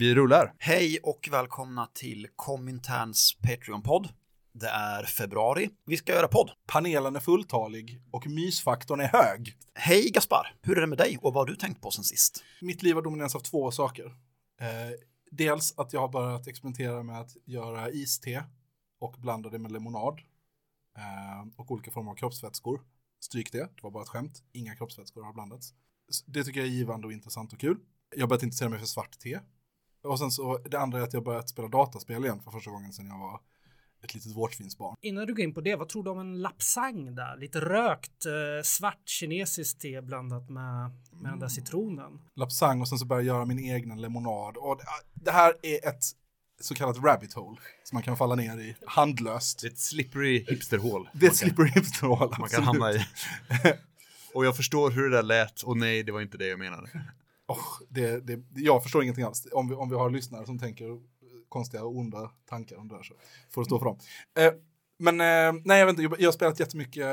Vi rullar. Hej och välkomna till Kominterns Patreon-podd. Det är februari. Vi ska göra podd. Panelen är fulltalig och mysfaktorn är hög. Hej Gaspar! Hur är det med dig och vad har du tänkt på sen sist? Mitt liv har dominerats av två saker. Eh, dels att jag har börjat experimentera med att göra iste och blanda det med lemonad eh, och olika former av kroppsvätskor. Stryk det, det var bara ett skämt. Inga kroppsvätskor har blandats. Det tycker jag är givande och intressant och kul. Jag har börjat intressera mig för svart te. Och sen så, det andra är att jag börjat spela dataspel igen för första gången sedan jag var ett litet vårtvinsbarn. Innan du går in på det, vad tror du om en lapsang där? Lite rökt eh, svart kinesiskt te blandat med, med den där citronen. Lapsang och sen så börjar jag göra min egna lemonad. Och det, det här är ett så kallat rabbit hole som man kan falla ner i handlöst. Det är ett slippery hipsterhål. Det är ett slippery hipsterhål. Man kan hamna i. Och jag förstår hur det där lät och nej, det var inte det jag menade. Oh, det, det, jag förstår ingenting alls. Om vi, om vi har lyssnare som tänker konstiga och onda tankar om det där så får det stå för dem. Eh, men eh, nej, jag vet inte, jag, har spelat jättemycket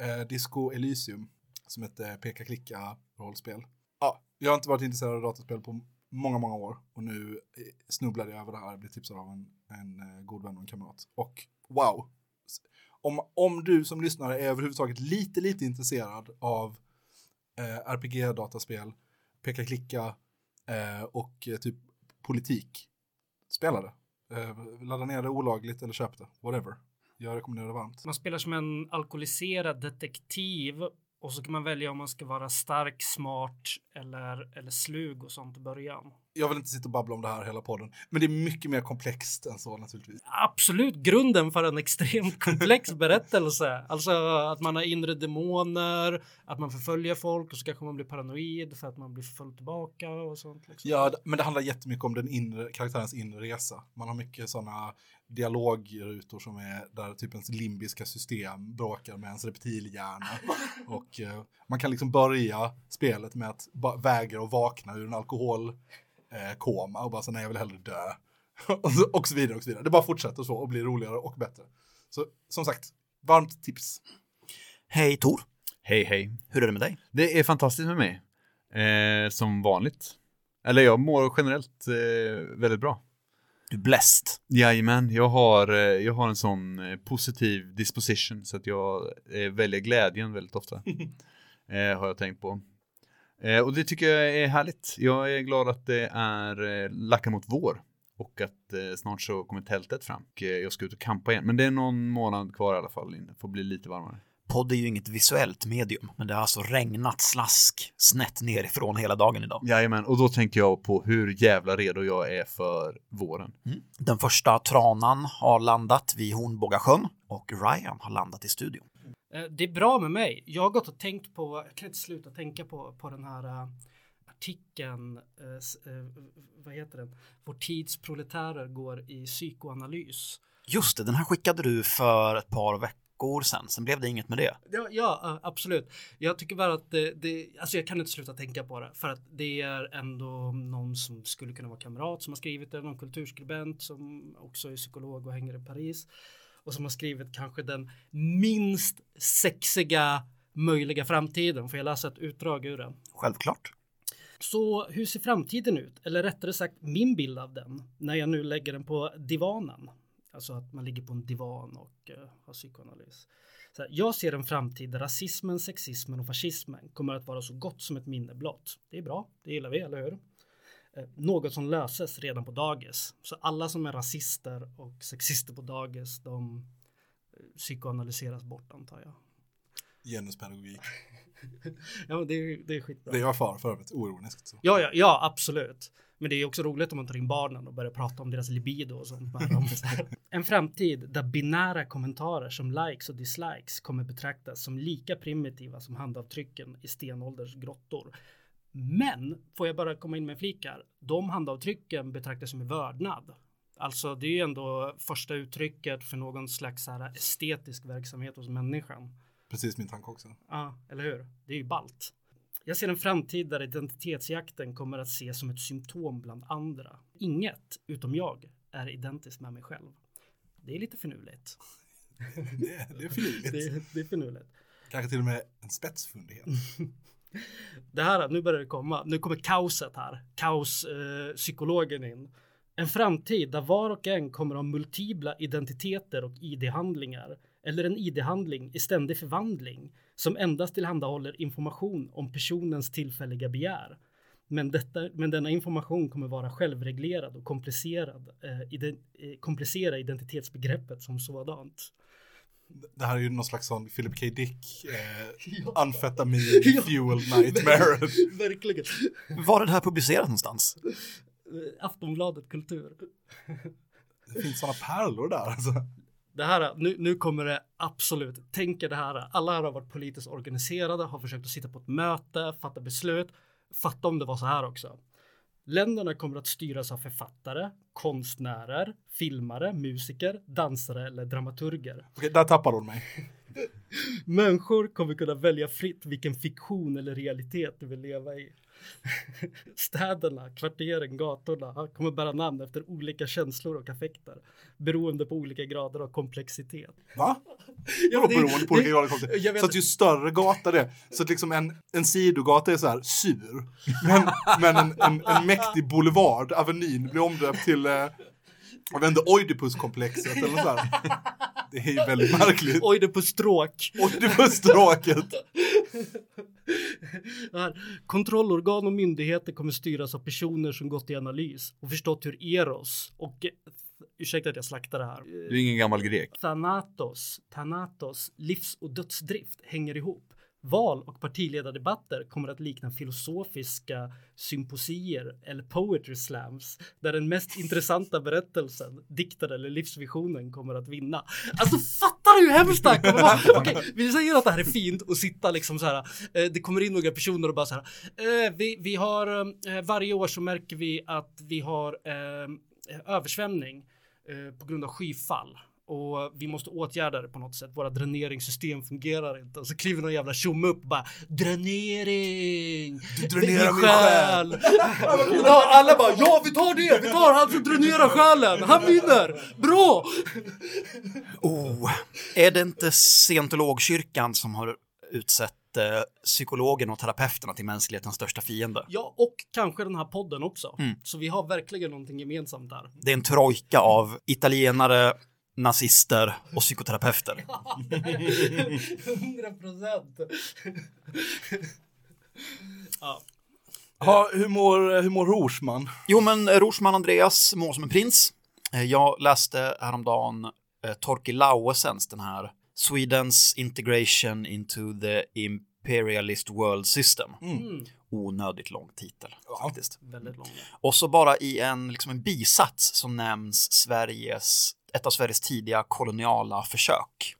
eh, Disco Elysium som heter eh, Peka Klicka rollspel. Ja, jag har inte varit intresserad av dataspel på många, många år och nu eh, snubblade jag över det här, blev tipsad av en, en eh, god vän och en kamrat. Och wow, om, om du som lyssnare är överhuvudtaget lite, lite intresserad av eh, RPG-dataspel, peka klicka eh, och eh, typ politik, spela det. Eh, ladda ner det olagligt eller köp det, whatever. Jag rekommenderar det varmt. Man spelar som en alkoholiserad detektiv och så kan man välja om man ska vara stark, smart eller, eller slug och sånt i början. Jag vill inte sitta och babbla om det här hela podden, men det är mycket mer komplext än så naturligtvis. Absolut grunden för en extremt komplex berättelse. Alltså att man har inre demoner, att man förföljer folk och så kanske man blir paranoid för att man blir förföljd tillbaka och sånt. Liksom. Ja, men det handlar jättemycket om den inre, karaktärens inre resa. Man har mycket sådana dialogrutor som är där typ ens limbiska system bråkar med ens reptilhjärna. Och eh, man kan liksom börja spelet med att vägra att vakna ur en alkoholkoma eh, och bara säga nej jag vill hellre dö. och, så, och så vidare och så vidare. Det bara fortsätter så och blir roligare och bättre. Så som sagt, varmt tips. Hej Tor. Hej hej. Hur är det med dig? Det är fantastiskt med mig. Eh, som vanligt. Eller jag mår generellt eh, väldigt bra. Du är blessed. Jajamän, jag har, eh, jag har en sån eh, positiv disposition så att jag eh, väljer glädjen väldigt ofta. eh, har jag tänkt på. Eh, och det tycker jag är härligt. Jag är glad att det är eh, lackar mot vår. Och att eh, snart så kommer tältet fram. Och jag ska ut och kampa igen. Men det är någon månad kvar i alla fall. Det får bli lite varmare podd är ju inget visuellt medium, men det har alltså regnat slask snett nerifrån hela dagen idag. Jajamän, och då tänker jag på hur jävla redo jag är för våren. Mm. Den första tranan har landat vid Hornbågasjön och Ryan har landat i studion. Eh, det är bra med mig. Jag har gått och tänkt på, jag kan inte sluta tänka på, på den här uh, artikeln, uh, vad heter den? Vår tids proletärer går i psykoanalys. Just det, den här skickade du för ett par veckor sen. Sen blev det inget med det. Ja, ja absolut. Jag tycker bara att det, det, alltså jag kan inte sluta tänka på det för att det är ändå någon som skulle kunna vara kamrat som har skrivit det, någon kulturskribent som också är psykolog och hänger i Paris och som har skrivit kanske den minst sexiga möjliga framtiden. Får jag läsa ett utdrag ur den? Självklart. Så hur ser framtiden ut? Eller rättare sagt min bild av den när jag nu lägger den på divanen. Alltså att man ligger på en divan och uh, har psykoanalys. Så här, jag ser en framtid där rasismen, sexismen och fascismen kommer att vara så gott som ett minne blott. Det är bra, det gillar vi, eller hur? Uh, något som löses redan på dagis. Så alla som är rasister och sexister på dagis, de uh, psykoanalyseras bort antar jag. Genuspedagogik. ja, det är, det är skitbra. Det är jag far för övrigt, oironiskt. Ja, ja, ja, absolut. Men det är också roligt om man tar in barnen och börjar prata om deras libido och sånt. en framtid där binära kommentarer som likes och dislikes kommer betraktas som lika primitiva som handavtrycken i stenålders grottor. Men, får jag bara komma in med flikar, de handavtrycken betraktas som vördnad. Alltså det är ju ändå första uttrycket för någon slags här estetisk verksamhet hos människan. Precis min tanke också. Ja, eller hur? Det är ju balt. Jag ser en framtid där identitetsjakten kommer att ses som ett symptom bland andra. Inget, utom jag, är identiskt med mig själv. Det är lite finurligt. det, är, det är finurligt. det, det är finurligt. Kanske till och med en spetsfundighet. Det här, nu börjar det komma. Nu kommer kaoset här. Kaospsykologen eh, in. En framtid där var och en kommer ha multipla identiteter och ID-handlingar eller en ID-handling i ständig förvandling som endast tillhandahåller information om personens tillfälliga begär. Men, detta, men denna information kommer vara självreglerad och komplicerad, eh, ide, eh, komplicera identitetsbegreppet som sådant. Det här är ju någon slags sån Philip K. Dick, eh, Ja. amfetamin, Ja. fuel nightmare. Verkligen. Var är det här publicerat någonstans? Eh, Aftonbladet Kultur. Det finns såna pärlor där alltså. Det här, nu, nu kommer det absolut, tänk er det här, alla här har varit politiskt organiserade, har försökt att sitta på ett möte, fatta beslut. Fatta om det var så här också. Länderna kommer att styras av författare, konstnärer, filmare, musiker, dansare eller dramaturger. Okej, där tappar hon mig. Människor kommer kunna välja fritt vilken fiktion eller realitet du vill leva i. Städerna, kvarteren, gatorna kommer bära namn efter olika känslor och affekter beroende på olika grader av komplexitet. Va? Ja, det- beroende på olika grader av vet- Så att ju större gata det är, så att liksom en, en sidogata är så här sur. Men, men en, en, en mäktig boulevard, Avenyn, blir omdöpt till, eh, jag vet inte, Oidipuskomplexet eller så här. Det är ju väldigt märkligt. Oj, det är på stråk. Oidipusstråket. Kontrollorgan och myndigheter kommer styras av personer som gått i analys och förstått hur Eros och ursäkta att jag slaktar det här. Du är ingen gammal grek. Thanatos, Thanatos, livs och dödsdrift hänger ihop. Val och partiledardebatter kommer att likna filosofiska symposier eller poetry slams där den mest intressanta berättelsen, dikten eller livsvisionen kommer att vinna. Alltså fattar du hur hemskt det här kommer vara? Okej, vi säger att det här är fint och sitta liksom så här. Eh, det kommer in några personer och bara så här. Eh, vi, vi har eh, varje år så märker vi att vi har eh, översvämning eh, på grund av skyfall och vi måste åtgärda det på något sätt. Våra dräneringssystem fungerar inte. Och så kliver någon jävla tjomme upp och bara dränering. Du dränerar min själ. ja, alla bara ja, vi tar det. Vi tar han som dränerar själen. Han vinner. Bra. Oh, är det inte scientologkyrkan som har utsett eh, psykologen och terapeuterna till mänsklighetens största fiende? Ja, och kanske den här podden också. Mm. Så vi har verkligen någonting gemensamt där. Det är en trojka av italienare, nazister och psykoterapeuter. 100 procent. ja. Ha, hur, mår, hur mår Rorsman? Jo, men Rosman Andreas mår som en prins. Eh, Jag läste häromdagen eh, Torki Lauesens, den här Swedens integration into the imperialist world system. Mm. Onödigt lång titel Ja. faktiskt. Väldigt långa. Och så bara i en, liksom en bisats så nämns Sveriges, ett av Sveriges tidiga koloniala försök.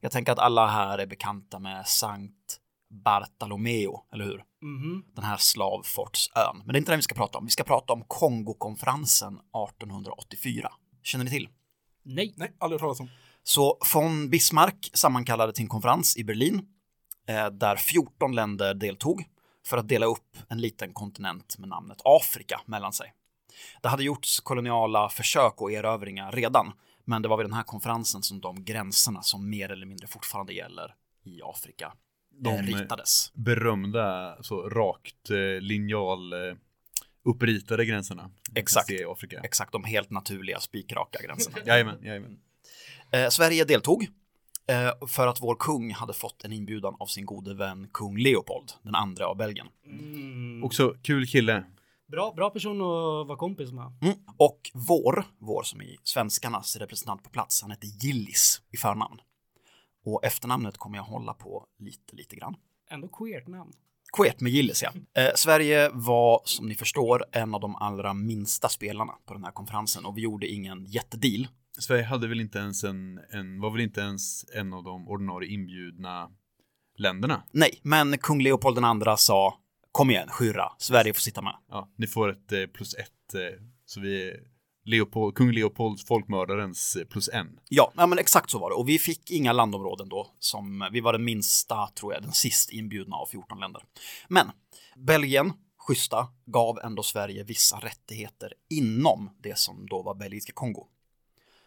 Jag tänker att alla här är bekanta med Sankt Bartolomeo, eller hur? Mhm. Den här slavfortsön. Men det är inte den vi ska prata om. Vi ska prata om Kongokonferensen 1884. Känner ni till? Nej. Nej, aldrig hört talas om. Så von Bismarck sammankallade till en konferens i Berlin eh, där 14 länder deltog för att dela upp en liten kontinent med namnet Afrika mellan sig. Det hade gjorts koloniala försök och erövringar redan, men det var vid den här konferensen som de gränserna som mer eller mindre fortfarande gäller i Afrika De, eh, ritades. Berömda, så rakt eh, linjal eh, uppritade gränserna. Exakt. i Afrika. Exakt de helt naturliga spikraka gränserna. Jajamän, jajamän. Eh, Sverige deltog eh, för att vår kung hade fått en inbjudan av sin gode vän kung Leopold, den andra av Belgien. Mm. Också kul kille. Bra, bra person att vara kompis med. Mm. Och vår, vår som är svenskarnas representant på plats, han hette Gillis i förnamn. Och efternamnet kommer jag hålla på lite, lite grann. Ändå queert namn. Queert med Gillis, ja. Eh, Sverige var, som ni förstår, en av de allra minsta spelarna på den här konferensen och vi gjorde ingen jättedeal. Sverige hade väl inte ens en, en, var väl inte ens en av de ordinarie inbjudna länderna. Nej, men kung Leopold den andra sa Kom igen, skyrra, Sverige får sitta med. Ja, ni får ett eh, plus ett, eh, så vi är Leopold, kung Leopold, folkmördarens eh, plus en. Ja, ja, men exakt så var det. Och vi fick inga landområden då. Som, vi var den minsta, tror jag, den sist inbjudna av 14 länder. Men Belgien, schyssta, gav ändå Sverige vissa rättigheter inom det som då var belgiska Kongo.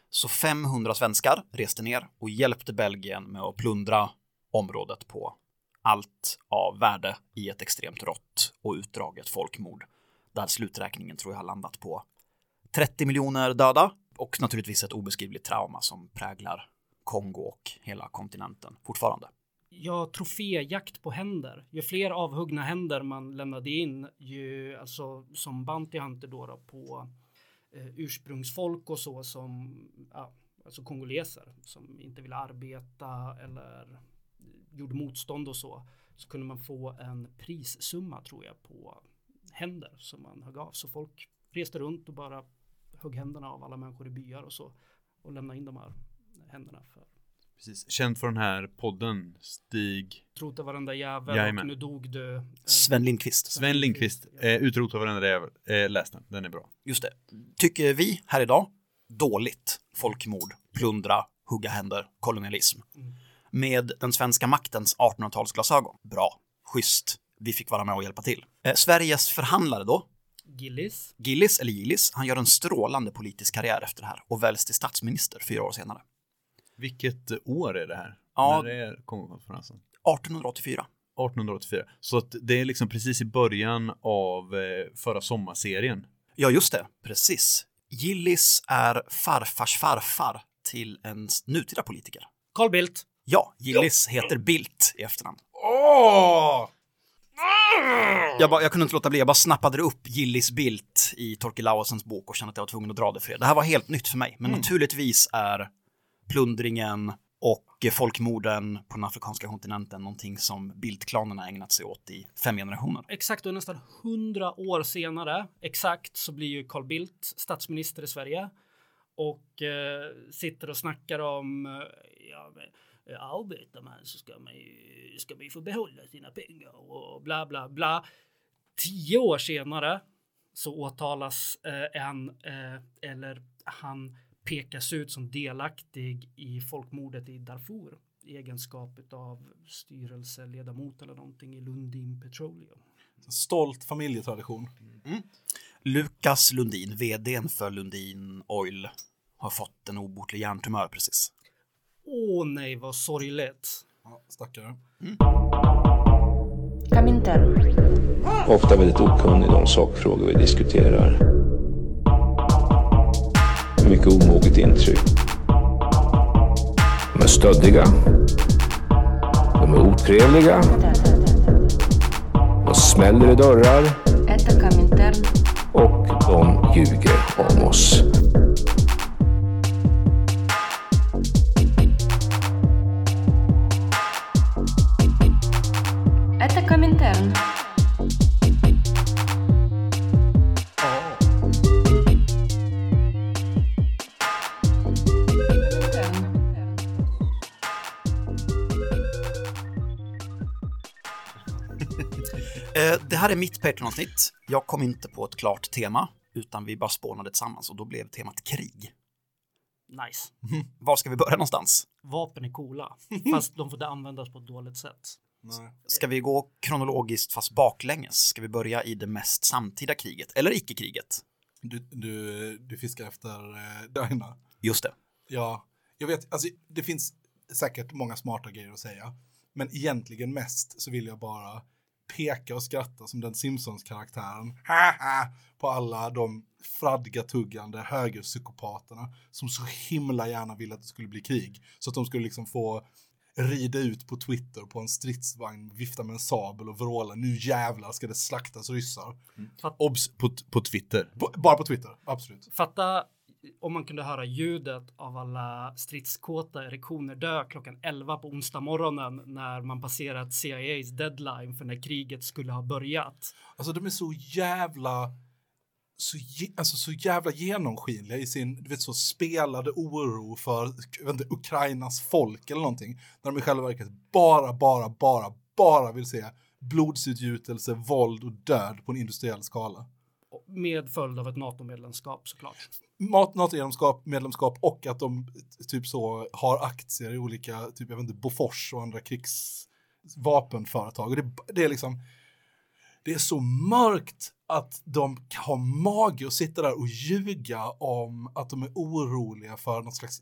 Så 500 svenskar reste ner och hjälpte Belgien med att plundra området på allt av värde i ett extremt rått och utdraget folkmord. Där sluträkningen tror jag har landat på 30 miljoner döda och naturligtvis ett obeskrivligt trauma som präglar Kongo och hela kontinenten fortfarande. Ja, troféjakt på händer. Ju fler avhuggna händer man lämnade in, ju alltså som Bounty Hunter då, då på eh, ursprungsfolk och så som ja, alltså kongoleser som inte ville arbeta eller gjorde motstånd och så, så kunde man få en prissumma tror jag på händer som man högg av. Så folk reste runt och bara högg händerna av alla människor i byar och så och lämnade in de här händerna för Precis. Känd för den här podden, Stig trota varenda jävel Jajamän. och nu dog du. Eh, Sven Lindqvist. Sven Lindqvist, eh, utrota varenda jävel. Eh, läs den, den är bra. Just det. Tycker vi här idag dåligt folkmord, plundra, hugga händer, kolonialism. Mm. Med den svenska maktens 1800-talsglasögon. Bra, schysst, vi fick vara med och hjälpa till. Eh, Sveriges förhandlare då, Gillis. Gillis eller Gillis, han gör en strålande politisk karriär efter det här och väljs till statsminister fyra år senare. Vilket år är det här? Ja. När är Kongokonferensen? 1884. 1884. Så att det är liksom precis i början av eh, förra sommarserien. Ja, just det, precis. Gillis är farfars farfar till en nutida politiker. Carl Bildt. Ja, Gillis heter Bildt i efternamn. Åh! Jag, bara, jag kunde inte låta bli, jag bara snappade upp Gillis Bildt i Torkel Lauasens bok och kände att jag var tvungen att dra det för er. Det här var helt nytt för mig, men naturligtvis är plundringen och folkmorden på den afrikanska kontinenten någonting som Bildt-klanerna ägnat sig åt i fem generationer. Exakt och nästan hundra år senare, exakt, så blir ju Carl Bildt statsminister i Sverige och eh, sitter och snackar om eh, ja, arbetar man så ska man ju ska man ju få behålla sina pengar och bla bla bla. Tio år senare så åtalas eh, en eh, eller han pekas ut som delaktig i folkmordet i Darfur i egenskap av styrelseledamot eller någonting i Lundin Petroleum. Stolt familjetradition. Lukas Lundin, vdn för Lundin Oil, har fått en obotlig hjärntumör precis. Åh nej, vad sorgligt. Ja, stackare. Mm. Kaminter. Ofta väldigt okunnig om sakfrågor vi diskuterar. Mycket omoget intryck. De är stöddiga. De är otrevliga. De smäller i dörrar. Och de ljuger om oss. Här är mitt Patreon-avsnitt. Jag kom inte på ett klart tema, utan vi bara spånade tillsammans och då blev temat krig. Nice. Var ska vi börja någonstans? Vapen är coola, fast de får inte användas på ett dåligt sätt. Nej. Ska vi gå kronologiskt fast baklänges? Ska vi börja i det mest samtida kriget, eller icke-kriget? Du, du, du fiskar efter eh, Dina. Just det. Ja, jag vet, alltså det finns säkert många smarta grejer att säga. Men egentligen mest så vill jag bara peka och skratta som den Simpsons-karaktären. På alla de fradgatuggande högerpsykopaterna som så himla gärna ville att det skulle bli krig. Så att de skulle liksom få rida ut på Twitter på en stridsvagn, vifta med en sabel och vråla nu jävlar ska det slaktas ryssar. Obs på, på Twitter. På, bara på Twitter, absolut. Fatta om man kunde höra ljudet av alla stridskåta erektioner dö klockan 11 på onsdag morgonen när man passerat CIAs deadline för när kriget skulle ha börjat. Alltså de är så jävla så, alltså, så jävla genomskinliga i sin du vet, så spelade oro för inte, Ukrainas folk eller någonting. När de i själva verket bara, bara, bara, bara vill se blodsutgjutelse, våld och död på en industriell skala. Med följd av ett NATO-medlemskap såklart. NATO-medlemskap medlemskap och att de typ så har aktier i olika, typ jag vet inte, Bofors och andra krigsvapenföretag. Och det, det är liksom, det är så mörkt att de har mage att sitta där och ljuga om att de är oroliga för något slags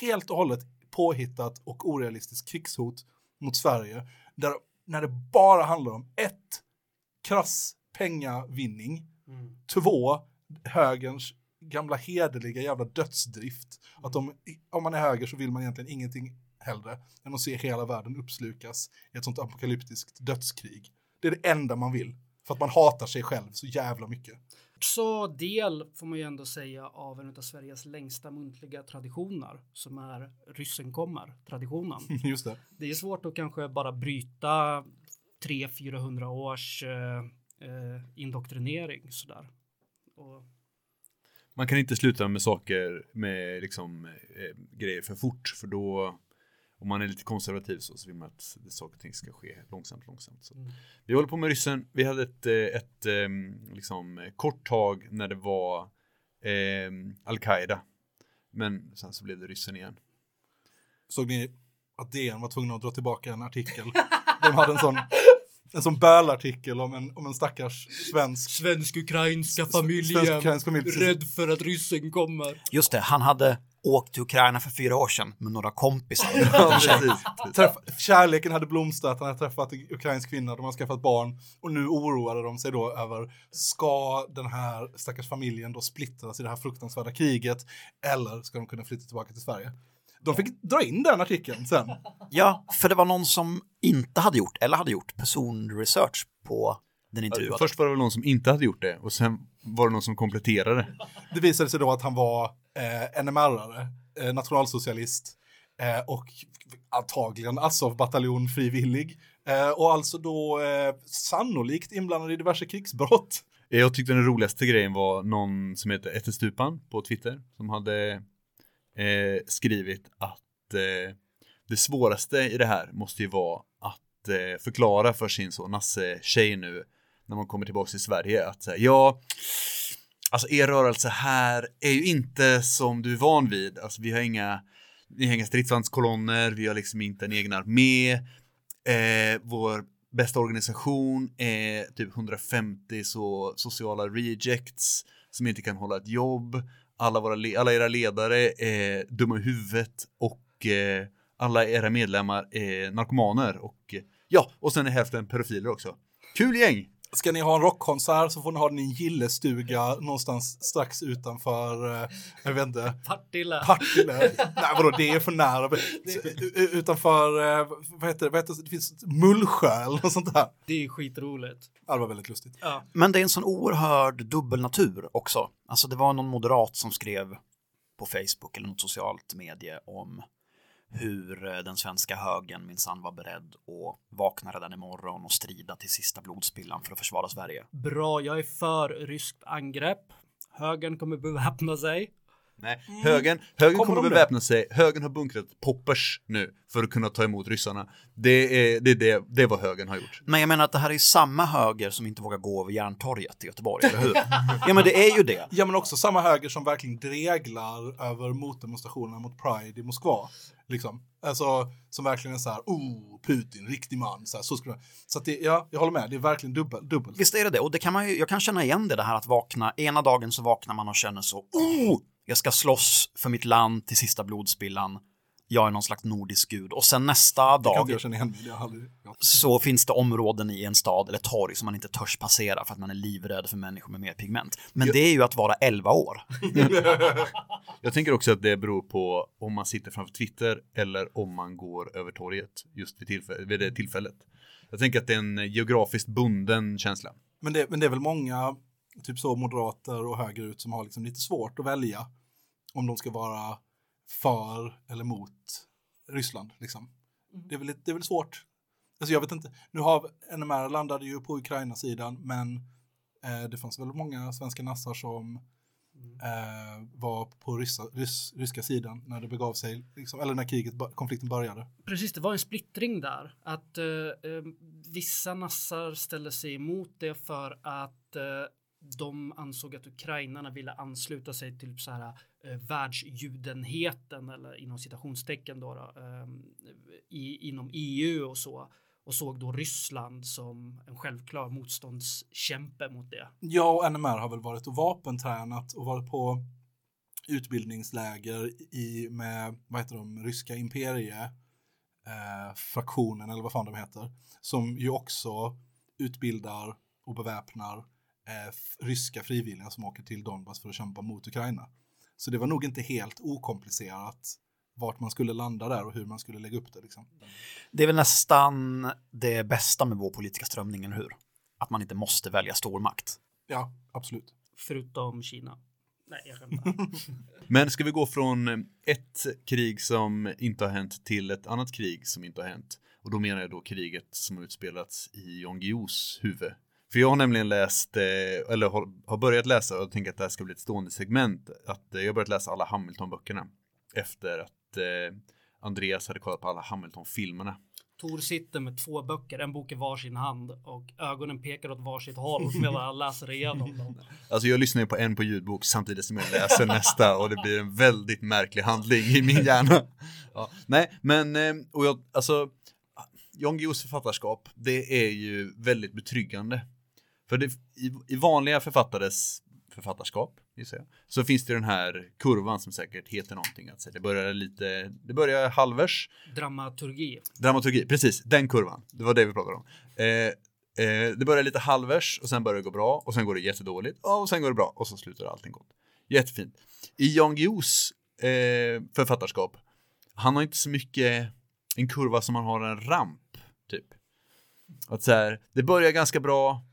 helt och hållet påhittat och orealistiskt krigshot mot Sverige. Där när det bara handlar om ett, krass pengavinning, två, högerns gamla hederliga jävla dödsdrift. Att de, om man är höger så vill man egentligen ingenting hellre än att se hela världen uppslukas i ett sånt apokalyptiskt dödskrig. Det är det enda man vill. För att man hatar sig själv så jävla mycket. Också del, får man ju ändå säga, av en av Sveriges längsta muntliga traditioner som är ryssen kommer-traditionen. Just det. Det är svårt att kanske bara bryta 300-400 års eh, eh, indoktrinering sådär. Och, Man kan inte sluta med saker med liksom eh, grejer för fort för då om man är lite konservativ så, så vill man att det, saker och ting ska ske långsamt, långsamt. Så. Mm. Vi håller på med ryssen. Vi hade ett, eh, ett eh, liksom, eh, kort tag när det var eh, Al-Qaida. Men sen så blev det ryssen igen. Såg ni att DN var tvungna att dra tillbaka en artikel? De hade en sån, en sån bölartikel om en, om en stackars svensk Svensk-ukrainska svensk-ukrainsk familj. precis. för att ryssen kommer. Just det, han hade åkt till Ukraina för fyra år sedan med några kompisar. Ja. Träff, kärleken hade blomstrat, han hade träffat en ukrainsk kvinna, de har skaffat barn och nu oroade de sig då över ska den här stackars familjen då splittras i det här fruktansvärda kriget eller ska de kunna flytta tillbaka till Sverige? De fick dra in den artikeln sen. Ja, för det var någon som inte hade gjort, eller hade gjort, personresearch på den intervjuade. Först var det väl någon som inte hade gjort det och sen var det någon som kompletterade. Det visade sig då att han var eh, NMR-are, eh, nationalsocialist eh, och antagligen Azov-bataljon frivillig. Eh, och alltså då eh, sannolikt inblandad i diverse krigsbrott. Jag tyckte den roligaste grejen var någon som heter Ettestupan på Twitter som hade eh, skrivit att eh, det svåraste i det här måste ju vara att eh, förklara för sin så Nasse tjej nu när man kommer tillbaka till Sverige att säga ja Alltså er rörelse här är ju inte som du är van vid. Alltså vi har inga, vi har inga stridsvagnskolonner, vi har liksom inte en egen armé. Eh, vår bästa organisation är typ 150 så sociala rejects som inte kan hålla ett jobb. Alla, våra, le- alla era ledare är dumma i huvudet och eh, alla era medlemmar är narkomaner och ja, och sen är hälften pedofiler också. Kul gäng! Ska ni ha en rockkonsert så får ni ha den i en gillestuga någonstans strax utanför, eh, jag vet inte, Partille. Partille. Nej vadå, det är för nära. Utanför, eh, vad heter det, vad heter det, det finns Mullsjö eller något sånt där. Det är skitroligt. Ja, det var väldigt lustigt. Ja. Men det är en sån oerhörd dubbelnatur också. Alltså det var någon moderat som skrev på Facebook eller något socialt medie om hur eh, den svenska högern minsann var beredd att vakna redan imorgon och strida till sista blodspillan för att försvara Sverige. Bra, jag är för ryskt angrepp. Högern kommer beväpna sig. Nej, högern, högern Kommer kommer beväpna sig. Högern har bunkrat poppers nu för att kunna ta emot ryssarna. Det är det, är det, det är vad högern har gjort. Men jag menar att det här är samma höger som inte vågar gå över Järntorget i Göteborg, eller hur? ja men det är ju det. Ja, men också samma höger som verkligen dreglar över motdemonstrationerna mot Pride i Moskva. Liksom. Alltså, som verkligen är så här, oh, Putin, riktig man. Så, här, så, skulle jag- så att det, ja, jag håller med, det är verkligen dubbel, dubbelt. Visst är det det, och det kan man ju, jag kan känna igen det, det här att vakna, ena dagen så vaknar man och känner så, oh, jag ska slåss för mitt land till sista blodspillan, jag är någon slags nordisk gud, och sen nästa Jag dag jag igen. Jag aldrig, ja. så finns det områden i en stad eller torg som man inte törs passera för att man är livrädd för människor med mer pigment. Men det är ju att vara 11 år. Jag tänker också att det beror på om man sitter framför Twitter eller om man går över torget just vid, tillfälle, vid det tillfället. Jag tänker att det är en geografiskt bunden känsla. Men, det, men det är väl många, typ så moderater och högerut, som har liksom lite svårt att välja om de ska vara för eller mot Ryssland. Liksom. Det, är väl, det är väl svårt. Alltså jag vet inte. Nu har NMR landade ju på Ukraina-sidan, men eh, det fanns väl många svenska nassar som eh, var på ryssa, rys, ryska sidan när det begav sig, liksom, eller när kriget, konflikten började. Precis, det var en splittring där. Att eh, eh, vissa nassar ställde sig emot det för att eh, de ansåg att ukrainarna ville ansluta sig till typ så här eh, världsjudenheten eller inom citationstecken då, då eh, i, inom EU och så och såg då Ryssland som en självklar motståndskämpe mot det. Ja, och NMR har väl varit och vapentränat och varit på utbildningsläger i, med, vad heter de, ryska imperie eh, fraktionen, eller vad fan de heter, som ju också utbildar och beväpnar eh, ryska frivilliga som åker till Donbass för att kämpa mot Ukraina. Så det var nog inte helt okomplicerat vart man skulle landa där och hur man skulle lägga upp det. Liksom. Det är väl nästan det bästa med vår politiska strömning, eller hur? Att man inte måste välja stormakt. Ja, absolut. Förutom Kina. Nej, jag skämtar. Men ska vi gå från eh, ett krig som inte har hänt till ett annat krig som inte har hänt? Och då menar jag då kriget som har utspelats i Jan Guillous huvud. För jag har nämligen läst, eh, eller har, börjat läsa och tänker att det här ska bli ett stående segment. Att eh, jag har börjat läsa alla Hamilton-böckerna. Efter att eh, Andreas hade kollat på alla Hamilton-filmerna. Tor sitter med två böcker, en bok i varsin hand och ögonen pekar åt varsitt håll medan han läser igenom dem. Alltså jag lyssnar ju på en på ljudbok samtidigt som jag läser nästa och det blir en väldigt märklig handling i min hjärna. Ja, nej, men och jag, alltså Jan Guillous författarskap, det är ju väldigt betryggande. För det, i, i vanliga författares författarskap, gissar jag, så finns det den här kurvan som säkert heter någonting. Alltså det börjar lite, det börjar halvers, Dramaturgi. Dramaturgi, precis, den kurvan. Det var det vi pratade om. Eh, eh, det börjar lite halvers och sen börjar det gå bra och sen går det jättedåligt och sen går det bra och så slutar allting gott. Jättefint. I Jan Guillous eh, författarskap, han har inte så mycket en kurva som han har en ramp, typ. Att så här, det börjar ganska bra,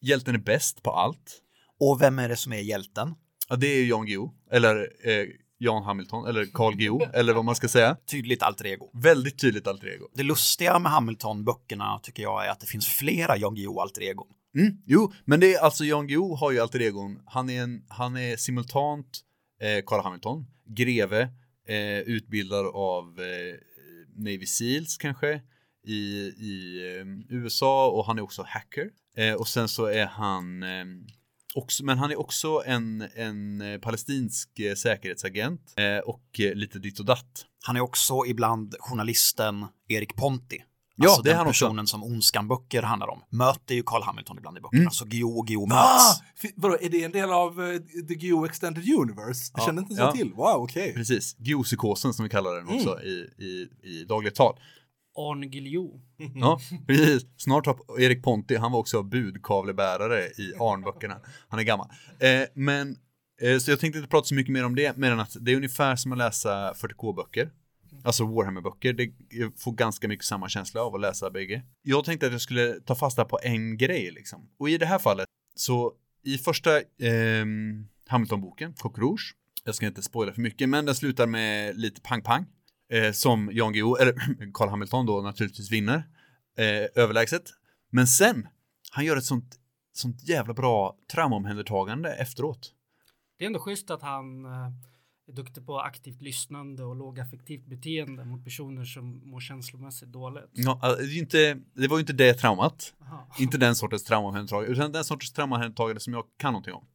hjälten är bäst på allt. Och vem är det som är hjälten? Ja, det är Jan Guillou, eller eh, Jan Hamilton, eller Carl Guillou, eller vad man ska säga. Tydligt alter ego. Väldigt tydligt alter ego. Det lustiga med Hamilton-böckerna tycker jag är att det finns flera Jan Guillou alter egon. Mm, jo, men det är alltså Jan Guillou har ju alter egon. Han är, en, han är simultant eh, Carl Hamilton, greve, eh, utbildad av eh, Navy Seals kanske i, i eh, USA och han är också hacker. Eh, och sen så är han eh, också, men han är också en, en eh, palestinsk eh, säkerhetsagent eh, och eh, lite ditt och datt. Han är också ibland journalisten Erik Ponti. Ja, alltså det är den han också. personen som Ondskan-böcker handlar om. Möter ju Carl Hamilton ibland i böckerna, Mm. så Guillou och Guillou Ah! möts. Vadå, är det en del av eh, The Guillou Extended Universe? Det Ja, kände inte så ja. till. Wow, okej. Precis, Guillou-psykosen som vi kallar den också i, i, i dagligt tal. Arne Guillou. Ja, precis. Snart har Erik Ponti, han var också budkavlebärare i Arnböckerna. Han är gammal. Eh, men, eh, så jag tänkte inte prata så mycket mer om det, mer än att det är ungefär som att läsa 40K-böcker. Alltså Warhammer-böcker, det får ganska mycket samma känsla av att läsa bägge. Jag tänkte att jag skulle ta fasta på en grej liksom. Och i det här fallet, så i första eh, Hamilton-boken, Coq Rouge, jag ska inte spoila för mycket, men den slutar med lite pang-pang. Eh, som Jan Guillou, eller Carl Hamilton då naturligtvis vinner eh, överlägset. Men sen, han gör ett sånt, sånt jävla bra traumaomhändertagande efteråt. Det är ändå schysst att han eh, är duktig på aktivt lyssnande och lågaffektivt beteende mot personer som mår känslomässigt dåligt. Ja, eh, det, inte, det var ju inte det traumat. Aha. Inte den sortens traumaomhändertagande, utan den sortens traumaomhändertagande som jag kan någonting om.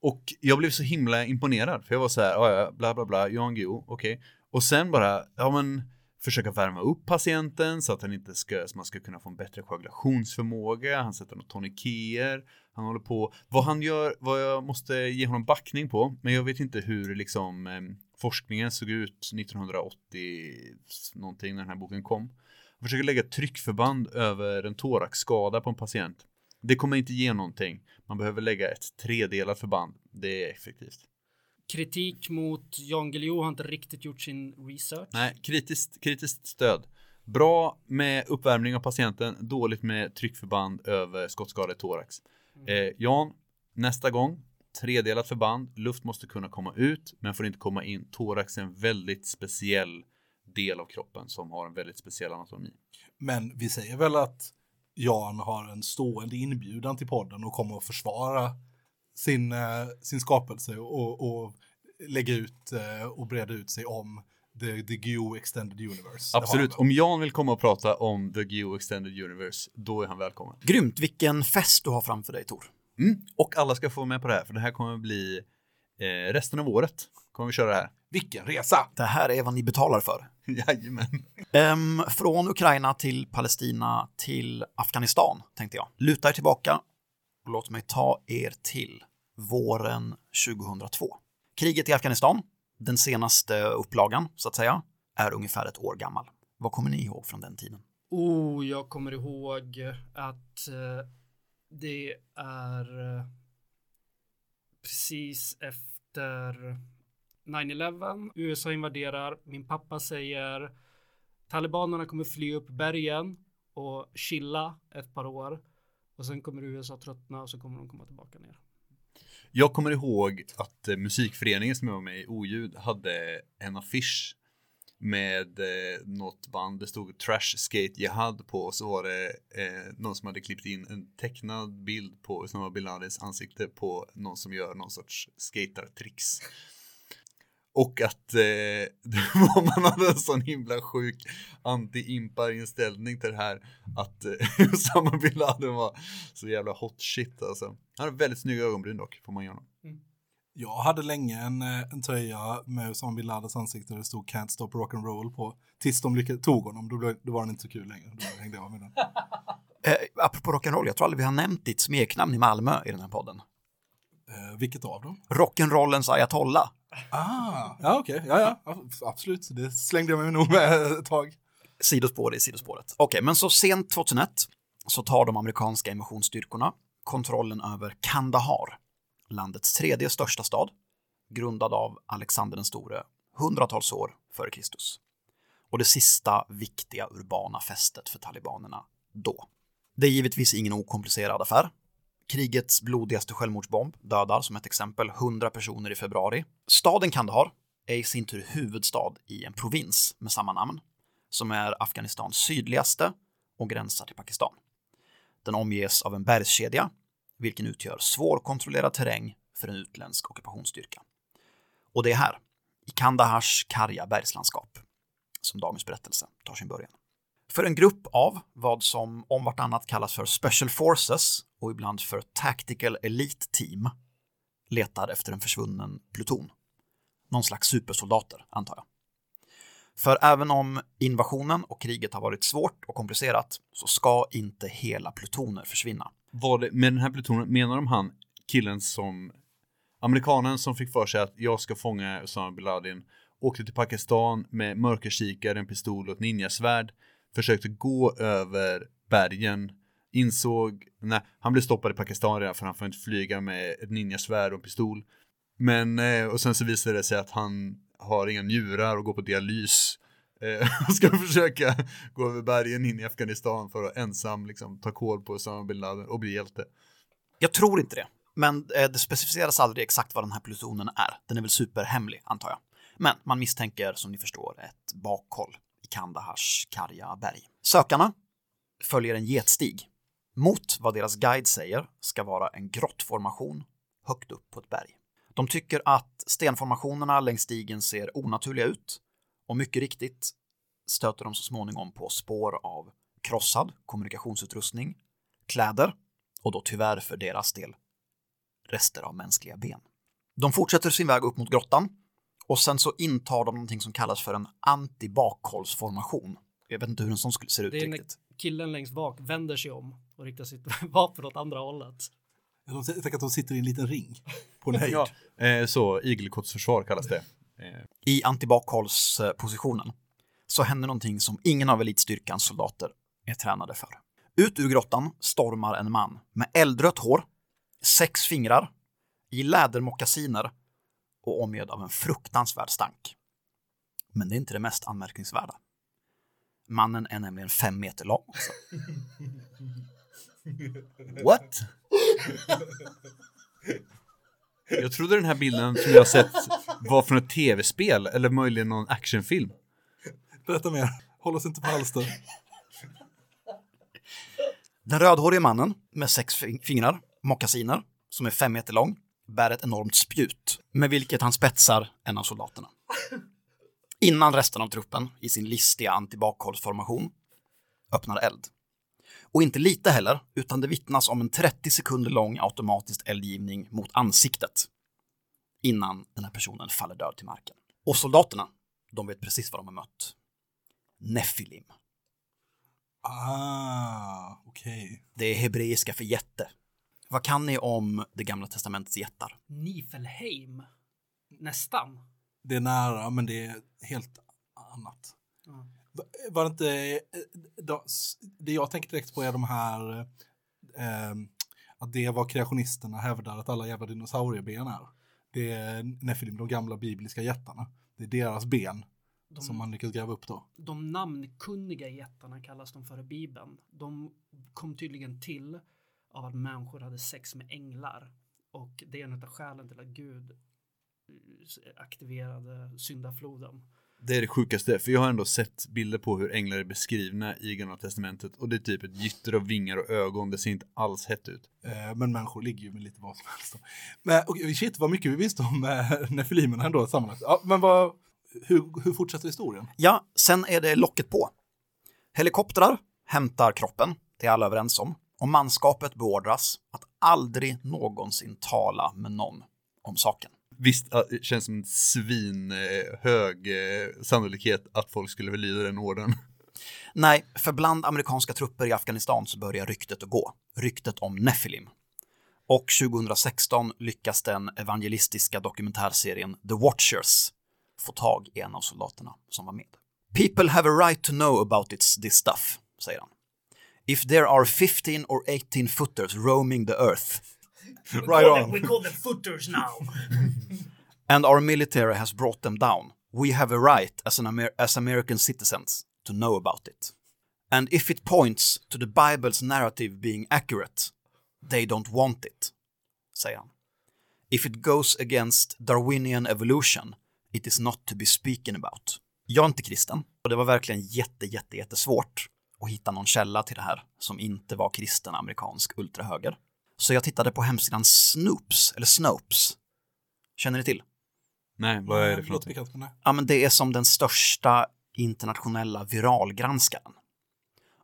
Och jag blev så himla imponerad, för jag var så här, "Ja, ja, bla bla bla, Jan Guillou, okej. Och sen bara, ja men, försöka värma upp patienten så att han inte ska, så man ska kunna få en bättre koagulationsförmåga, han sätter något toniker, han håller på, vad han gör, vad jag måste ge honom backning på, men jag vet inte hur liksom eh, forskningen såg ut 1980 någonting när den här boken kom. Jag försöker lägga tryckförband över en thoraxskada på en patient. Det kommer inte ge någonting. Man behöver lägga ett tredelat förband. Det är effektivt. Kritik mot Jan Guillou har inte riktigt gjort sin research. Nej, kritiskt, kritiskt stöd. Bra med uppvärmning av patienten, dåligt med tryckförband över skottskada i thorax. Eh, Jan, nästa gång, tredelat förband, luft måste kunna komma ut, men får inte komma in. Thorax är en väldigt speciell del av kroppen som har en väldigt speciell anatomi. Men vi säger väl att Jan har en stående inbjudan till podden och kommer att försvara sin, eh, sin skapelse och, och lägga ut eh, och breda ut sig om The, the Guillou Extended Universe. Absolut, om Jan vill komma och prata om The Geo Extended Universe, då är han välkommen. Grymt, vilken fest du har framför dig Tor. Mm. Och alla ska få vara med på det här, för det här kommer bli eh, resten av året. Kommer vi köra det här. Vilken resa! Det här är vad ni betalar för. Jajamän. Ehm, från Ukraina till Palestina till Afghanistan, tänkte jag. Luta er tillbaka och låt mig ta er till våren 2002. Kriget i Afghanistan, den senaste upplagan, så att säga, är ungefär ett år gammal. Vad kommer ni ihåg från den tiden? Oh, jag kommer ihåg att eh, det är eh, precis efter 9-11. USA invaderar. Min pappa säger talibanerna kommer fly upp bergen och chilla ett par år. Och sen kommer USA tröttna och så kommer de komma tillbaka ner. Jag kommer ihåg att eh, musikföreningen som jag var med i, Oljud, hade en affisch med eh, något band. Det stod Trash Skate Jihad på och så var det eh, någon som hade klippt in en tecknad bild på Usama bin Ladins ansikte på någon som gör någon sorts skatartricks. Och att eh, man hade en sån himla sjuk anti-impar-inställning till det här att eh, Usama bin Laden var så jävla hot shit alltså. Han hade väldigt snygga ögonbryn dock, får man göra. Jag hade länge en, eh, en tröja med Usama bin Ladens ansikte där det stod Can't Stop Rock'n'Roll på. Tills de lyckades, tog honom, då, blev- då var den inte så kul längre. Då hängde jag av med den. Eh, apropå rock'n'roll, jag tror aldrig vi har nämnt ditt smeknamn i Malmö i den här podden. Eh, vilket av dem? Rock'n'rollens ayatollah. Ah, ja okej, ja, ja, ja, absolut. Det slängde jag mig nog med ett tag. Sidospår i sidospåret. Okej, men så sent 2001 så tar de amerikanska invasionsstyrkorna kontrollen över Kandahar, landets tredje största stad, grundad av Alexander den store hundratals år före Kristus. Och det sista viktiga urbana fästet för talibanerna då. Det är givetvis ingen okomplicerad affär. Krigets blodigaste självmordsbomb dödar som ett exempel 100 personer i februari. Staden Kandahar är i sin tur huvudstad i en provins med samma namn som är Afghanistans sydligaste och gränsar till Pakistan. Den omges av en bergskedja, vilken utgör svårkontrollerad terräng för en utländsk ockupationsstyrka. Och det är här, i Kandahars karga bergslandskap, som dagens berättelse tar sin början. För en grupp av vad som om vartannat kallas för Special Forces och ibland för Tactical Elite Team letar efter en försvunnen pluton. Någon slags supersoldater, antar jag. För även om invasionen och kriget har varit svårt och komplicerat så ska inte hela plutoner försvinna. Var det, med den här plutonen, menar de han killen som amerikanen som fick för sig att jag ska fånga Usama bin Laden åkte till Pakistan med mörkerkikare, en pistol och ett ninjasvärd försökte gå över bergen insåg, nej, han blev stoppad i Pakistan redan för han får inte flyga med ett ninjasvärd och en pistol men, eh, och sen så visade det sig att han har inga njurar och går på dialys eh, och ska försöka gå över bergen in i Afghanistan för att ensam liksom ta koll på Osama bin Laden och bli hjälte. Jag tror inte det, men eh, det specificeras aldrig exakt vad den här plutonen är. Den är väl superhemlig, antar jag. Men man misstänker, som ni förstår, ett bakhåll i Kandahars karga berg. Sökarna följer en getstig mot vad deras guide säger ska vara en grottformation högt upp på ett berg. De tycker att stenformationerna längs stigen ser onaturliga ut och mycket riktigt stöter de så småningom på spår av krossad kommunikationsutrustning, kläder och då tyvärr för deras del rester av mänskliga ben. De fortsätter sin väg upp mot grottan och sen så intar de någonting som kallas för en anti-bakhållsformation. Jag vet inte hur en sån skulle se ut riktigt. killen längst bak vänder sig om och riktar sitt vapen åt andra hållet. Jag tänker att de sitter i en liten ring på en höjd. Ja. Eh, så, igelkottsförsvar kallas det. Eh, I antibakhållspositionen så händer någonting som ingen av elitstyrkans soldater är tränade för. Ut ur grottan stormar en man med eldrött hår, sex fingrar, i lädermockasiner och omgedd av en fruktansvärd stank. Men det är inte det mest anmärkningsvärda. Mannen är nämligen fem meter lång. What? Jag trodde den här bilden som jag har sett var från ett tv-spel eller möjligen någon actionfilm. Berätta mer. Håll oss inte på halster. Den rödhårige mannen med sex fing- fingrar, mockasiner, som är fem meter lång, bär ett enormt spjut med vilket han spetsar en av soldaterna. Innan resten av truppen, i sin listiga antibakhållsformation, öppnar eld. Och inte lite heller, utan det vittnas om en 30 sekunder lång automatisk eldgivning mot ansiktet innan den här personen faller död till marken. Och soldaterna, de vet precis vad de har mött. Nefilim. Ah, okej. Det är hebreiska för jätte. Vad kan ni om det gamla testamentets jättar? Nifelheim. Nästan. Det är nära, men det är helt annat. Ja. Var det inte, eh, de, det jag tänker direkt på är de här, eh, att det vad kreationisterna hävdar att alla jävla dinosaurieben är. Det är Nephilim, de gamla bibliska jättarna. Det är deras ben De, som man lyckas gräva upp då. de namnkunniga jättarna kallas de för i Bibeln. De kom tydligen till av att människor hade sex med änglar. Och det är en av skälen till att Gud eh, aktiverade syndafloden. Det är det sjukaste, för jag har ändå sett bilder på hur änglar är beskrivna i Gamla Testamentet och det är typ ett gytter av vingar och ögon, det ser inte alls hett ut. Eh, Men människor ligger ju med lite vad som helst. Men och, shit vad mycket vi visste om eh, Nefilimerna ändå sammanlagt. Ja, men vad, hur, hur fortsätter historien? Ja, sen är det locket på. Helikoptrar hämtar kroppen, det är alla överens om, och manskapet beordras att aldrig någonsin tala med någon om saken. Visst, det känns som en svinhög eh, eh, sannolikhet att folk skulle lyda den orden. Nej, för bland amerikanska trupper i Afghanistan så börjar ryktet att gå. Ryktet om Nephilim. Och 2016 lyckas den evangelistiska dokumentärserien The Watchers få tag i en av soldaterna som var med. People have a right to know about its, this stuff, säger han. If there are 15 or 18 footers roaming the earth Right on. We call them footers now. and our military has brought them down, we have a right as, an Amer- as American citizens to know about it. And if it points to the Bible's narrative being accurate, they don't want it, säger han. If it goes against Darwinian evolution, it is not to be speaking about. Jag är inte kristen och det var verkligen jätte, jätte, jättesvårt att hitta någon källa till det här som inte var kristen amerikansk ultrahöger. Så jag tittade på hemsidan Snoops, eller Snopes. Känner ni till? Nej, vad är det för någonting? nej. Ja, men det är som den största internationella viralgranskaren.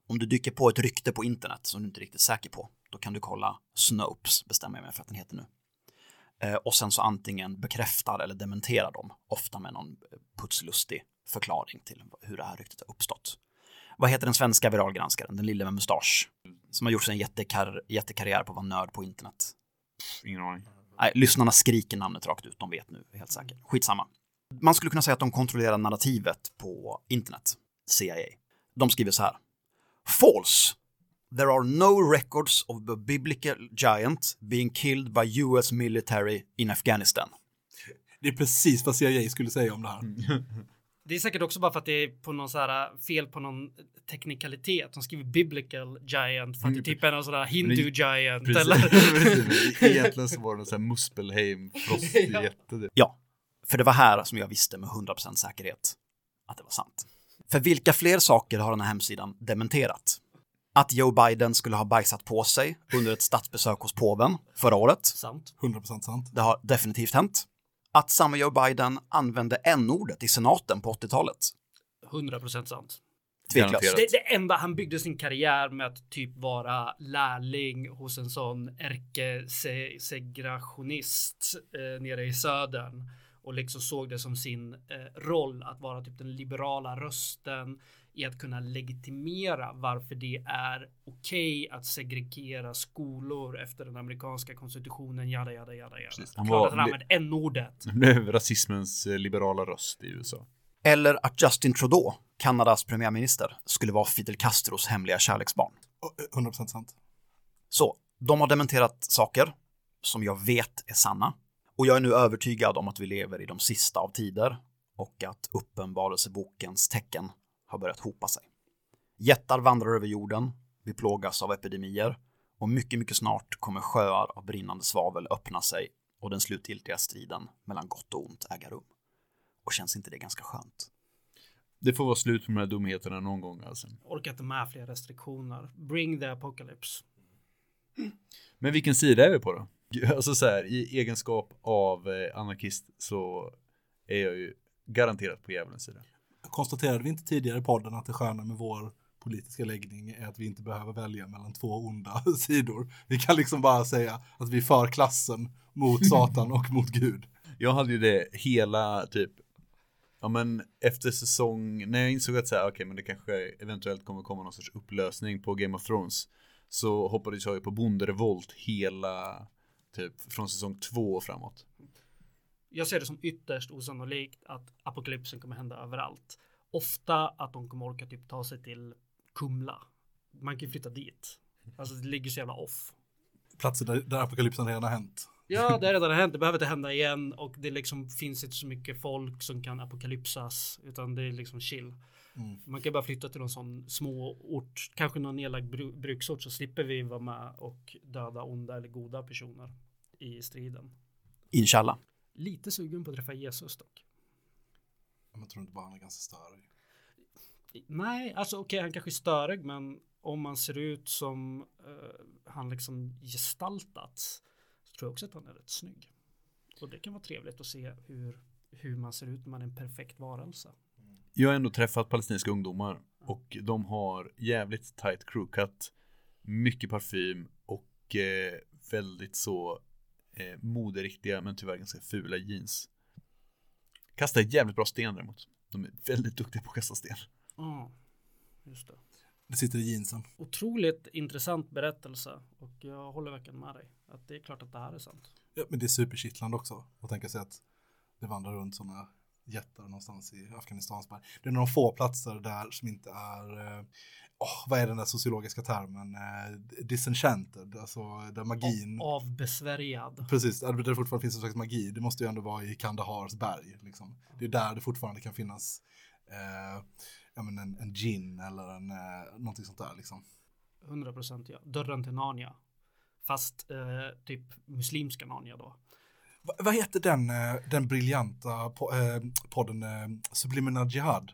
Om du dyker på ett rykte på internet som du inte är riktigt säker på, då kan du kolla Snopes, bestämmer jag mig för att den heter nu. Eh, och sen så antingen bekräftar eller dementerar de, ofta med någon putslustig förklaring till hur det här ryktet har uppstått. Vad heter den svenska viralgranskaren, den lille med mustasch, som har gjort sig en jättekar- jättekarriär på att vara nörd på internet? Ingen aning. Nej, lyssnarna skriker namnet rakt ut, de vet nu, helt säkert. Skitsamma. Man skulle kunna säga att de kontrollerar narrativet på internet, CIA. De skriver så här. False. There are no records of a biblical giant being killed by US military in Afghanistan. Det är precis vad CIA skulle säga om det här. Det är säkert också bara för att det är på någon så här fel på någon teknikalitet. De skriver biblical giant för att det är typ någon sån där hindu giant eller? Precis. Egentligen så var det någon sån här Muspelheim frostig Ja. jätte. typ. Ja, för det var här som jag visste med 100% säkerhet att det var sant. För vilka fler saker har den här hemsidan dementerat? Att Joe Biden skulle ha bajsat på sig under ett statsbesök hos påven förra året. Sant. 100% sant. Det har definitivt hänt. Att samma Joe Biden använde n-ordet i senaten på 80-talet. 100% sant. Tveklöst. Det, det enda han byggde sin karriär med att typ vara lärling hos en sån ärkesegregationist eh, nere i södern och liksom såg det som sin eh, roll att vara typ den liberala rösten i att kunna legitimera varför det är okej att segregera skolor efter den amerikanska konstitutionen. Jada, jada, jada, jada. Precis. Han Klart var- att han använde n-ordet. Blev rasismens eh, liberala röst i USA. Eller att Justin Trudeau, Kanadas premiärminister, skulle vara Fidel Castros hemliga kärleksbarn. Och, eh, 100% sant. Så, de har dementerat saker som jag vet är sanna. Och jag är nu övertygad om att vi lever i de sista av tider och att uppenbarelsebokens tecken har börjat hopa sig. Jättar vandrar över jorden, vi plågas av epidemier och mycket, mycket snart kommer sjöar av brinnande svavel öppna sig och den slutgiltiga striden mellan gott och ont äga rum. Och känns inte det ganska skönt? Det får vara slut på de här dumheterna någon gång alltså. Orkar inte med fler restriktioner. Bring the apocalypse. Men vilken sida är vi på då? Alltså så här, i egenskap av eh, anarkist så är jag ju garanterat på djävulens sida. Konstaterade vi inte tidigare i podden att det sköna med vår politiska läggning är att vi inte behöver välja mellan två onda sidor. Vi kan liksom bara säga att vi för klassen mot Satan och mot Gud. Jag hade ju det hela typ Ja men efter säsong, när jag insåg att säga, okej okej men det kanske eventuellt kommer komma någon sorts upplösning på Game of Thrones Så hoppades jag ju på bonderevolt hela typ från säsong två och framåt jag ser det som ytterst osannolikt att apokalypsen kommer hända överallt. ofta att de kommer orka typ ta sig till Kumla. Man kan flytta dit. Alltså det ligger så jävla off. Platser där, där apokalypsen redan har hänt. Ja, det har redan hänt. Det behöver inte hända igen och det liksom finns inte så mycket folk som kan apokalypsas utan det är liksom chill. Mm. Man kan bara flytta till någon sån små ort, kanske någon nedlagd bru- bruksort så slipper vi vara med och döda onda eller goda personer i striden. Inshallah. Lite sugen på att träffa Jesus dock. Jag tror inte bara han är ganska störig. Nej, alltså okej, han kanske är störig, men om man ser ut som eh, han liksom gestaltats så tror jag också att han är rätt snygg. Och det kan vara trevligt att se hur, hur man ser ut när man är en perfekt varelse. Jag har ändå träffat palestinska ungdomar och de har jävligt tight crewcut, mycket parfym och eh, väldigt så eh, moderiktiga men tyvärr ganska fula jeans. Kastar jävligt bra sten däremot. De är väldigt duktiga på att kasta sten. Ja, just det. Det sitter i jeansen. Otroligt intressant berättelse och jag håller verkligen med dig. Att det är klart att det här är sant. Ja, men det är superkittlande också att tänka sig att det vandrar runt sådana jättar någonstans i Afghanistans berg. Det är några få platser där som inte är, åh, vad är den där sociologiska termen, eh, disenchanted, alltså där magin, Avbesvärjad. precis, där det fortfarande finns en slags magi, det måste ju ändå vara i Kandahars berg, liksom. Det är där det fortfarande kan finnas eh, ja, men en, en gin eller en, eh, någonting sånt där liksom. 100% ja. Dörren till Narnia. Fast eh, typ muslimska Narnia då. Va, vad heter den, eh, den briljanta po eh, podden eh, Subliminal Jihad?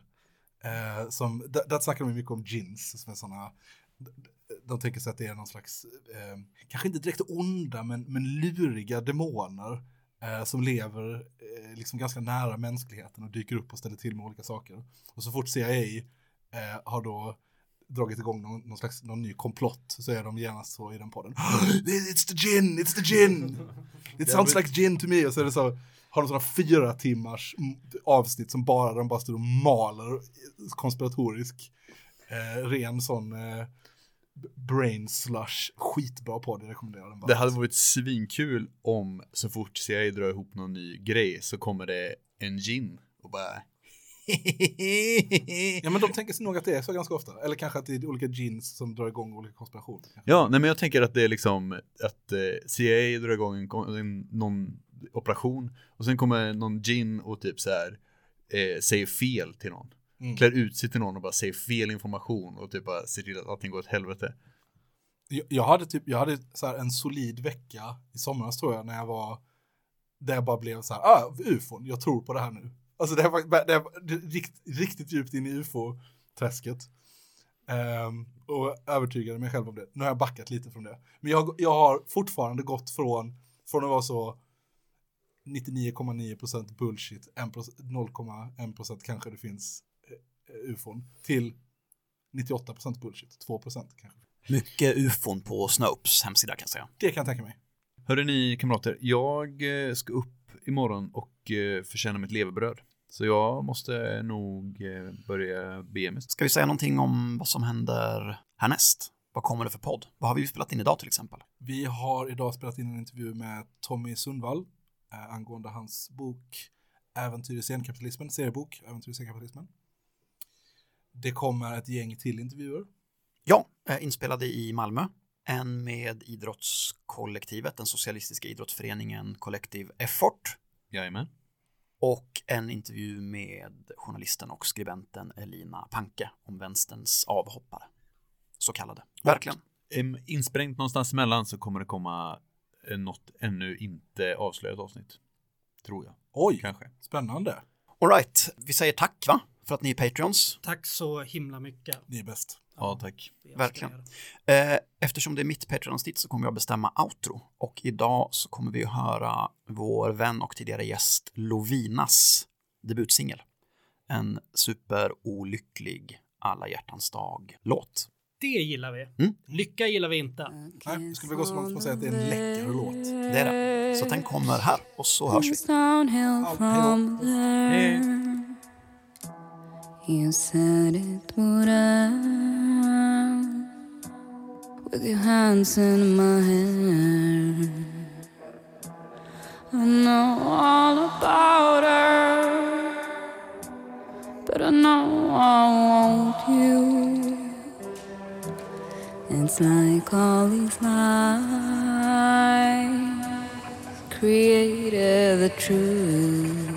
Eh, som, där, där snackar de mycket om gins, som är sådana, de tänker sig att det är någon slags, eh, kanske inte direkt onda, men, men luriga demoner eh, som lever eh, liksom ganska nära mänskligheten och dyker upp och ställer till med olika saker. Och så fort CIA eh, har då dragit igång någon, någon slags någon ny komplott så är de genast så i den podden. It's the gin, it's the gin! It sounds like gin to me. Och så är det så, har de sådana fyra timmars mm, avsnitt som bara de bara står och maler konspiratorisk, eh, ren sån eh, brain slush, skitbra podd, jag rekommenderar den. Det hade varit svinkul om så fort CIA drar ihop någon ny grej så kommer det en gin och bara Ja men de tänker sig nog att det är så ganska ofta. Eller kanske att det är olika jeans som drar igång olika konspirationer. Ja, nej men jag tänker att det är liksom att eh, CIA drar igång en, en, någon operation och sen kommer någon gin och typ så här eh, säger fel till någon. Mm. Klär ut sig till någon och bara säger fel information och typ bara ser till att allting går åt helvete. Jag, jag hade typ, jag hade så här en solid vecka i somras tror jag när jag var, där jag bara blev så här, ah, ufon, jag tror på det här nu. Alltså det var, det var rikt, riktigt djupt in i ufo-träsket. Ehm, och övertygade mig själv om det. Nu har jag backat lite från det. Men jag, jag har fortfarande gått från, från att vara så 99,9% bullshit, 1%, 0,1% kanske det finns eh, ufon, till 98% bullshit, 2% kanske. Mycket ufon på Snopes hemsida kan jag säga. Det kan jag tänka mig. Hörde ni kamrater, jag eh, ska upp imorgon och eh, förtjäna mitt levebröd. Så jag måste nog eh, börja bege mig. Ska vi säga någonting om vad som händer härnäst? Vad kommer det för podd? Vad har vi spelat in idag till exempel? Vi har idag spelat in en intervju med Tommy Sundvall eh, angående hans bok Äventyr i senkapitalismen, seriebok Äventyr i senkapitalismen. Det kommer ett gäng till intervjuer. Ja, eh, inspelade i Malmö. En med idrottskollektivet, den socialistiska idrottsföreningen Collective Effort. Jajamän. Och en intervju med journalisten och skribenten Elina Panke om vänsterns avhoppare. Så kallade. Verkligen. Em, Insprängt någonstans emellan så kommer det komma eh, något ännu inte avslöjat avsnitt. Tror jag. Oj, Kanske. spännande. All right, vi säger tack va? För att ni är Patreons. Tack så himla mycket. Ni är bäst. Ja, tack. Vi älskar Verkligen. er. Eh, Eftersom det är mitt Patreon-avsnitt så kommer jag bestämma outro. Och idag så kommer vi att höra vår vän och tidigare gäst Lovinas debutsingel. En superolycklig alla hjärtans dag-låt. Det gillar vi. Mm. Lycka gillar vi inte. Nej, jag skulle vilja gå så långt som att säga att det är en läcker låt. Det är det. Så den kommer här och så hörs vi. From there. You said it would end with your hands in my hair. I know all about her, but I know I want you. It's like all these lies created the truth.